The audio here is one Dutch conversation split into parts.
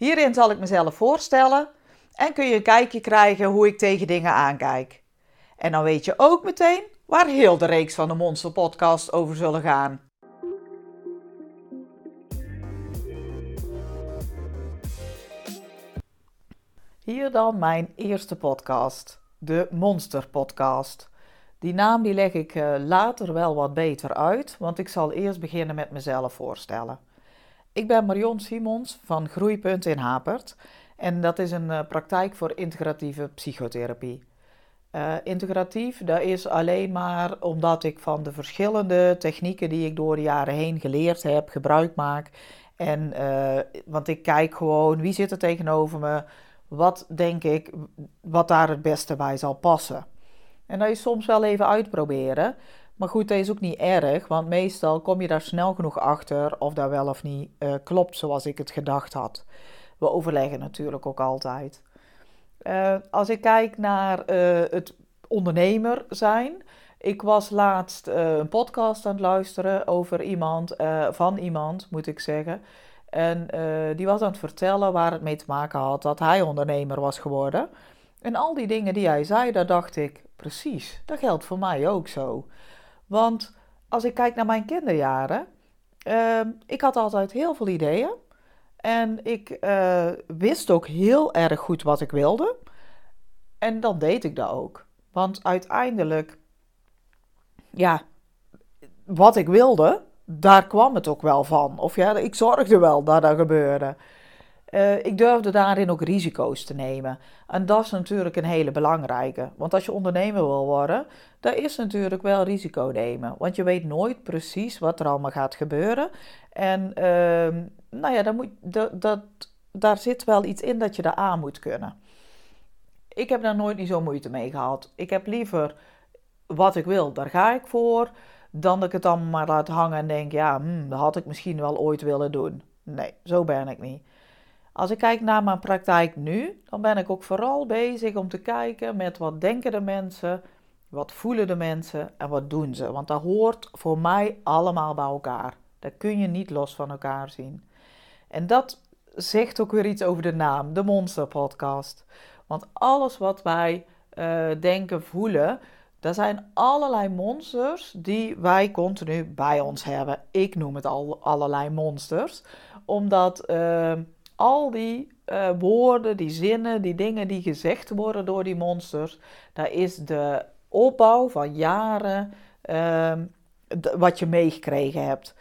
Hierin zal ik mezelf voorstellen en kun je een kijkje krijgen hoe ik tegen dingen aankijk. En dan weet je ook meteen waar heel de reeks van de Monster Podcast over zullen gaan. Hier dan mijn eerste podcast, de Monster Podcast. Die naam die leg ik eh, later wel wat beter uit, want ik zal eerst beginnen met mezelf voorstellen. Ik ben Marion Simons van Groeipunt in Hapert en dat is een eh, praktijk voor integratieve psychotherapie. Uh, integratief, dat is alleen maar omdat ik van de verschillende technieken die ik door de jaren heen geleerd heb, gebruik maak. En, want ik kijk gewoon wie zit er tegenover me, wat denk ik, wat daar het beste bij zal passen. En dat je soms wel even uitproberen. Maar goed, dat is ook niet erg, want meestal kom je daar snel genoeg achter of dat wel of niet uh, klopt zoals ik het gedacht had. We overleggen natuurlijk ook altijd. Uh, als ik kijk naar uh, het ondernemer zijn. Ik was laatst een podcast aan het luisteren over iemand, van iemand moet ik zeggen. En die was aan het vertellen waar het mee te maken had dat hij ondernemer was geworden. En al die dingen die hij zei, daar dacht ik, precies, dat geldt voor mij ook zo. Want als ik kijk naar mijn kinderjaren, uh, ik had altijd heel veel ideeën. En ik uh, wist ook heel erg goed wat ik wilde. En dan deed ik dat ook. Want uiteindelijk, ja, wat ik wilde, daar kwam het ook wel van. Of ja, ik zorgde wel dat dat gebeurde. Uh, ik durfde daarin ook risico's te nemen. En dat is natuurlijk een hele belangrijke. Want als je ondernemer wil worden, dan is natuurlijk wel risico nemen. Want je weet nooit precies wat er allemaal gaat gebeuren. En uh, nou ja, dan moet, dat, daar zit wel iets in dat je daar aan moet kunnen. Ik heb daar nooit niet zo moeite mee gehad. Ik heb liever wat ik wil, daar ga ik voor. Dan dat ik het dan maar laat hangen en denk, ja, hmm, dat had ik misschien wel ooit willen doen. Nee, zo ben ik niet. Als ik kijk naar mijn praktijk nu, dan ben ik ook vooral bezig om te kijken met wat denken de mensen, wat voelen de mensen en wat doen ze. Want dat hoort voor mij allemaal bij elkaar. Dat kun je niet los van elkaar zien. En dat zegt ook weer iets over de naam, de Monster Podcast. Want alles wat wij uh, denken, voelen, dat zijn allerlei monsters die wij continu bij ons hebben. Ik noem het al allerlei monsters, omdat. Uh, al die uh, woorden, die zinnen, die dingen die gezegd worden door die monsters, daar is de opbouw van jaren uh, wat je meegekregen hebt.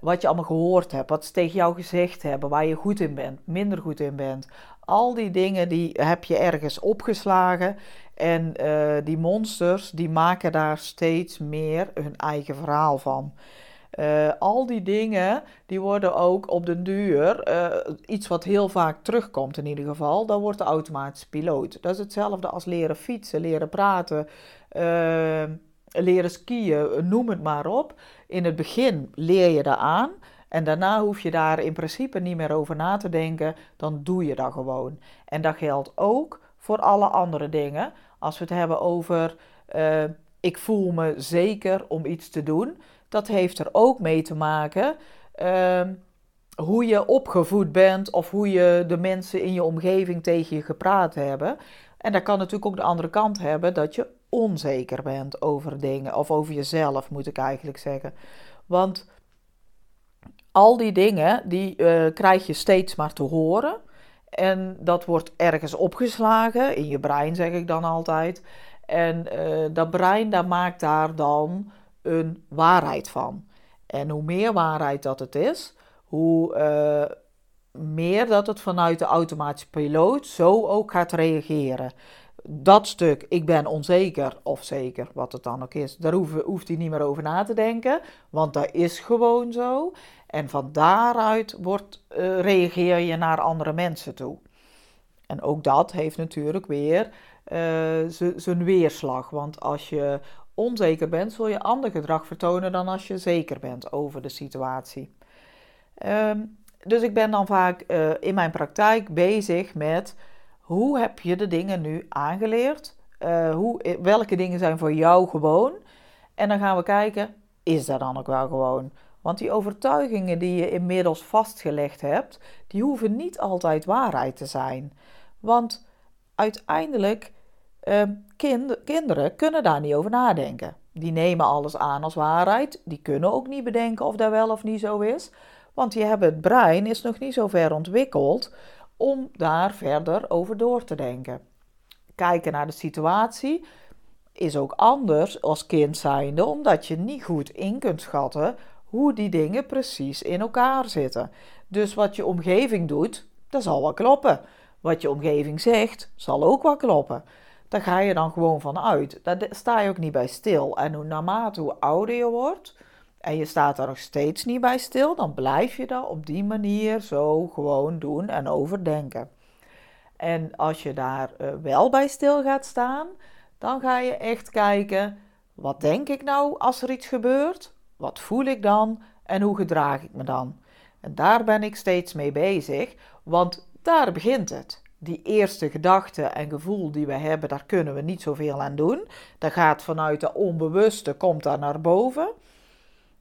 Wat je allemaal gehoord hebt, wat ze tegen jou gezegd hebben, waar je goed in bent, minder goed in bent. Al die dingen die heb je ergens opgeslagen. En uh, die monsters die maken daar steeds meer hun eigen verhaal van. Uh, al die dingen die worden ook op den duur, uh, iets wat heel vaak terugkomt in ieder geval, dat wordt de automatische piloot. Dat is hetzelfde als leren fietsen, leren praten, uh, leren skiën, noem het maar op. In het begin leer je dat aan en daarna hoef je daar in principe niet meer over na te denken, dan doe je dat gewoon. En dat geldt ook voor alle andere dingen. Als we het hebben over ik voel me zeker om iets te doen dat heeft er ook mee te maken uh, hoe je opgevoed bent of hoe je de mensen in je omgeving tegen je gepraat hebben. En dat kan natuurlijk ook de andere kant hebben dat je onzeker bent over dingen of over jezelf, moet ik eigenlijk zeggen. Want al die dingen die uh, krijg je steeds maar te horen. En dat wordt ergens opgeslagen, in je brein zeg ik dan altijd. En uh, dat brein, dat maakt daar dan een waarheid van. En hoe meer waarheid dat het is, hoe uh, meer dat het vanuit de automatische piloot zo ook gaat reageren. Dat stuk, ik ben onzeker of zeker, wat het dan ook is, daar hoeft, hoeft hij niet meer over na te denken, want dat is gewoon zo. En van daaruit wordt, uh, reageer je naar andere mensen toe. En ook dat heeft natuurlijk weer uh, zijn weerslag. Want als je onzeker bent, zul je ander gedrag vertonen dan als je zeker bent over de situatie. Ehm, dus ik ben dan vaak uh, in mijn praktijk bezig met hoe heb je de dingen nu aangeleerd? Uh, hoe, welke dingen zijn voor jou gewoon? En dan gaan we kijken, is dat dan ook wel gewoon? Want die overtuigingen die je inmiddels vastgelegd hebt, die hoeven niet altijd waarheid te zijn. Want uiteindelijk, uh, kind, kinderen kunnen daar niet over nadenken. Die nemen alles aan als waarheid. Die kunnen ook niet bedenken of dat wel of niet zo is. Want die hebben het brein is nog niet zo ver ontwikkeld om daar verder over door te denken. Kijken naar de situatie is ook anders als kind zijnde, omdat je niet goed in kunt schatten hoe die dingen precies in elkaar zitten. Dus wat je omgeving doet, dat zal wel kloppen. Wat je omgeving zegt, zal ook wel kloppen. Daar ga je dan gewoon van uit. Daar sta je ook niet bij stil. En hoe, naarmate hoe ouder je wordt en je staat daar nog steeds niet bij stil, dan blijf je dat op die manier zo gewoon doen en overdenken. En als je daar uh, wel bij stil gaat staan, dan ga je echt kijken: wat denk ik nou als er iets gebeurt? Wat voel ik dan en hoe gedraag ik me dan? En daar ben ik steeds mee bezig, want daar begint het. Die eerste gedachte en gevoel die we hebben, daar kunnen we niet zoveel aan doen. Dat gaat vanuit de onbewuste, komt daar naar boven.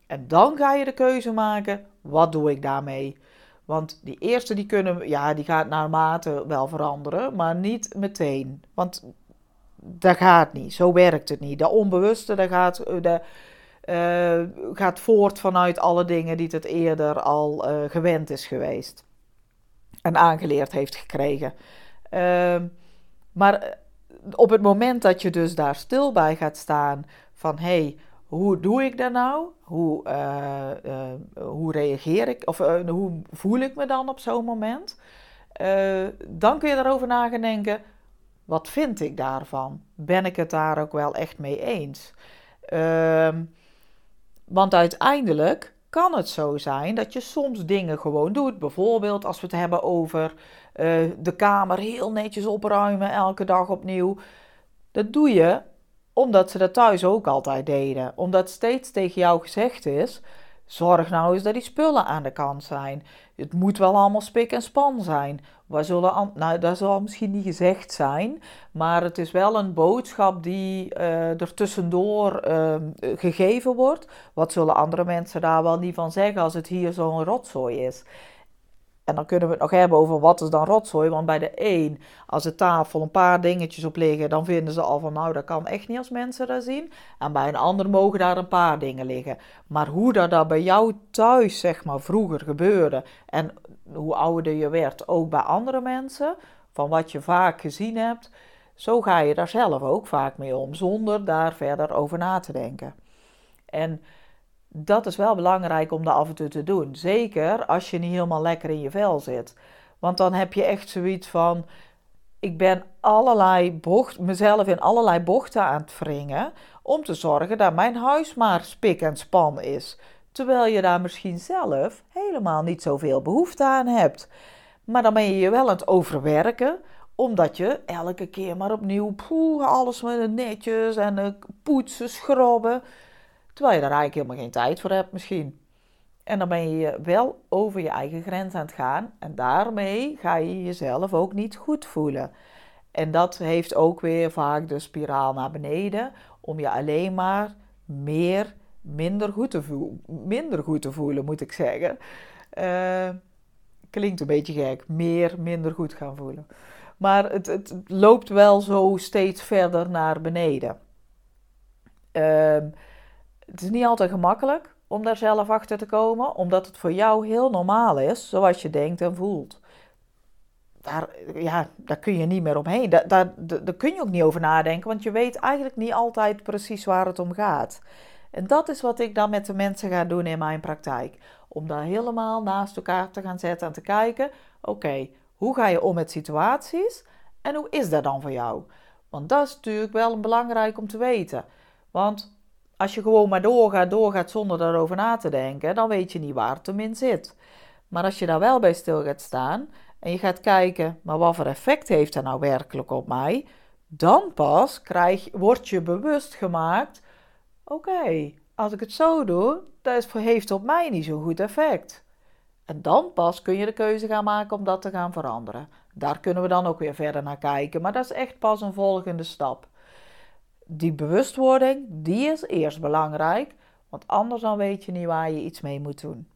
En dan ga je de keuze maken, wat doe ik daarmee? Want die eerste die kunnen, ja, die gaat naarmate wel veranderen, maar niet meteen. Want dat gaat niet, zo werkt het niet. De onbewuste, dat gaat, eh, de, uh, gaat voort vanuit alle dingen die het eerder al uh, gewend is geweest. En aangeleerd heeft gekregen. Uh, maar op het moment dat je dus daar stil bij gaat staan van hé, hey, hoe doe ik dat nou? Hoe, uh, hoe reageer ik? Of hoe voel ik me dan op zo'n moment? dan kun je daarover na gaan denken. Wat vind ik daarvan? Ben ik het daar ook wel echt mee eens? Ehm, want uiteindelijk kan het zo zijn dat je soms dingen gewoon doet. Bijvoorbeeld als we het hebben over de kamer heel netjes opruimen elke dag opnieuw. Dat doe je omdat ze dat thuis ook altijd deden. Omdat steeds tegen jou gezegd is: zorg nou eens dat die spullen aan de kant zijn. Het moet wel allemaal spik en span zijn. Waar zullen, nou, dat zal misschien niet gezegd zijn, maar het is wel een boodschap die uh, er tussendoor uh, gegeven wordt. Wat zullen andere mensen daar wel niet van zeggen als het hier zo'n rotzooi is? En dan kunnen we het nog hebben over wat is dan rotzooi. Want bij de een, als de tafel een paar dingetjes op liggen, dan vinden ze al van nou, dat kan echt niet als mensen dat zien. En bij een ander mogen daar een paar dingen liggen. Maar hoe dat, dat bij jou thuis, zeg maar, vroeger gebeurde en hoe ouder je werd, ook bij andere mensen, van wat je vaak gezien hebt, zo ga je daar zelf ook vaak mee om, zonder daar verder over na te denken. En dat is wel belangrijk om dat af en toe te doen. Zeker als je niet helemaal lekker in je vel zit. Want dan heb je echt zoiets van: ik ben allerlei bocht, mezelf in allerlei bochten aan het wringen. om te zorgen dat mijn huis maar spik en span is. Terwijl je daar misschien zelf helemaal niet zoveel behoefte aan hebt. Maar dan ben je je wel aan het overwerken omdat je elke keer maar opnieuw poeh, alles met netjes en poetsen, schrobben. Terwijl je daar eigenlijk helemaal geen tijd voor hebt misschien. En dan ben je wel over je eigen grens aan het gaan. En daarmee ga je jezelf ook niet goed voelen. En dat heeft ook weer vaak de spiraal naar beneden. Om je alleen maar meer, minder goed te voelen. Minder goed te voelen, moet ik zeggen. Uh, klinkt een beetje gek. Meer, minder goed gaan voelen. Maar het, het loopt wel zo steeds verder naar beneden. Uh, het is niet altijd gemakkelijk om daar zelf achter te komen, omdat het voor jou heel normaal is, zoals je denkt en voelt. Daar, ja, daar kun je niet meer omheen. Daar, daar, kun je ook niet over nadenken, want je weet eigenlijk niet altijd precies waar het om gaat. En dat is wat ik dan met de mensen ga doen in mijn praktijk. Om daar helemaal naast elkaar te gaan zetten en te kijken: oké, hoe ga je om met situaties en hoe is dat dan voor jou? Want dat is natuurlijk wel belangrijk om te weten. Want als je gewoon maar doorgaat, doorgaat zonder daarover na te denken, dan weet je niet waar het hem in zit. Maar als je daar wel bij stil gaat staan en je gaat kijken, maar wat voor effect heeft dat nou werkelijk op mij? Dan pas krijg, word je bewust gemaakt, oké, als ik het zo doe, dat heeft op mij niet zo'n goed effect. En dan pas kun je de keuze gaan maken om dat te gaan veranderen. Daar kunnen we dan ook weer verder naar kijken, maar dat is echt pas een volgende stap. Die bewustwording, die is eerst belangrijk, want anders dan weet je niet waar je iets mee moet doen.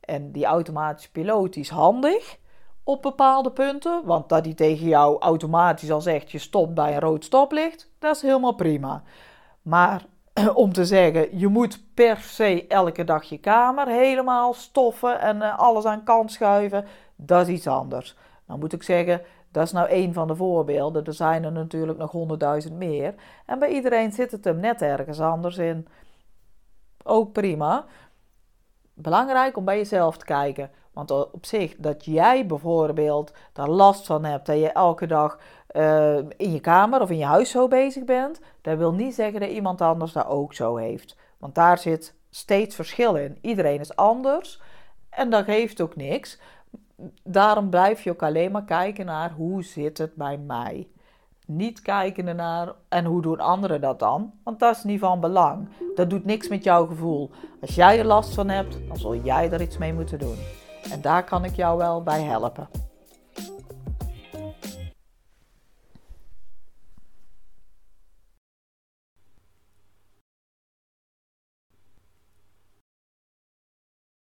En die automatische piloot is handig op bepaalde punten, want dat die tegen jou automatisch al zegt je stopt bij een rood stoplicht, dat is helemaal prima. Maar om te zeggen, je moet per se elke dag je kamer helemaal stoffen en eh, alles aan kant schuiven, dat is iets anders. Dan moet ik zeggen, dat is nou één van de voorbeelden. Er zijn er natuurlijk nog honderdduizend meer. En bij iedereen zit het hem net ergens anders in. Ook prima. Belangrijk om bij jezelf te kijken. Want op zich, dat jij bijvoorbeeld daar last van hebt, dat je elke dag uh, in je kamer of in je huis zo bezig bent, dat wil niet zeggen dat iemand anders dat ook zo heeft. Want daar zit steeds verschil in. Iedereen is anders en dat geeft ook niks. Daarom blijf je ook alleen maar kijken naar hoe zit het bij mij. Niet kijken naar en hoe doen anderen dat dan, want dat is niet van belang. Dat doet niks met jouw gevoel. Als jij er last van hebt, dan zul jij er iets mee moeten doen. En daar kan ik jou wel bij helpen.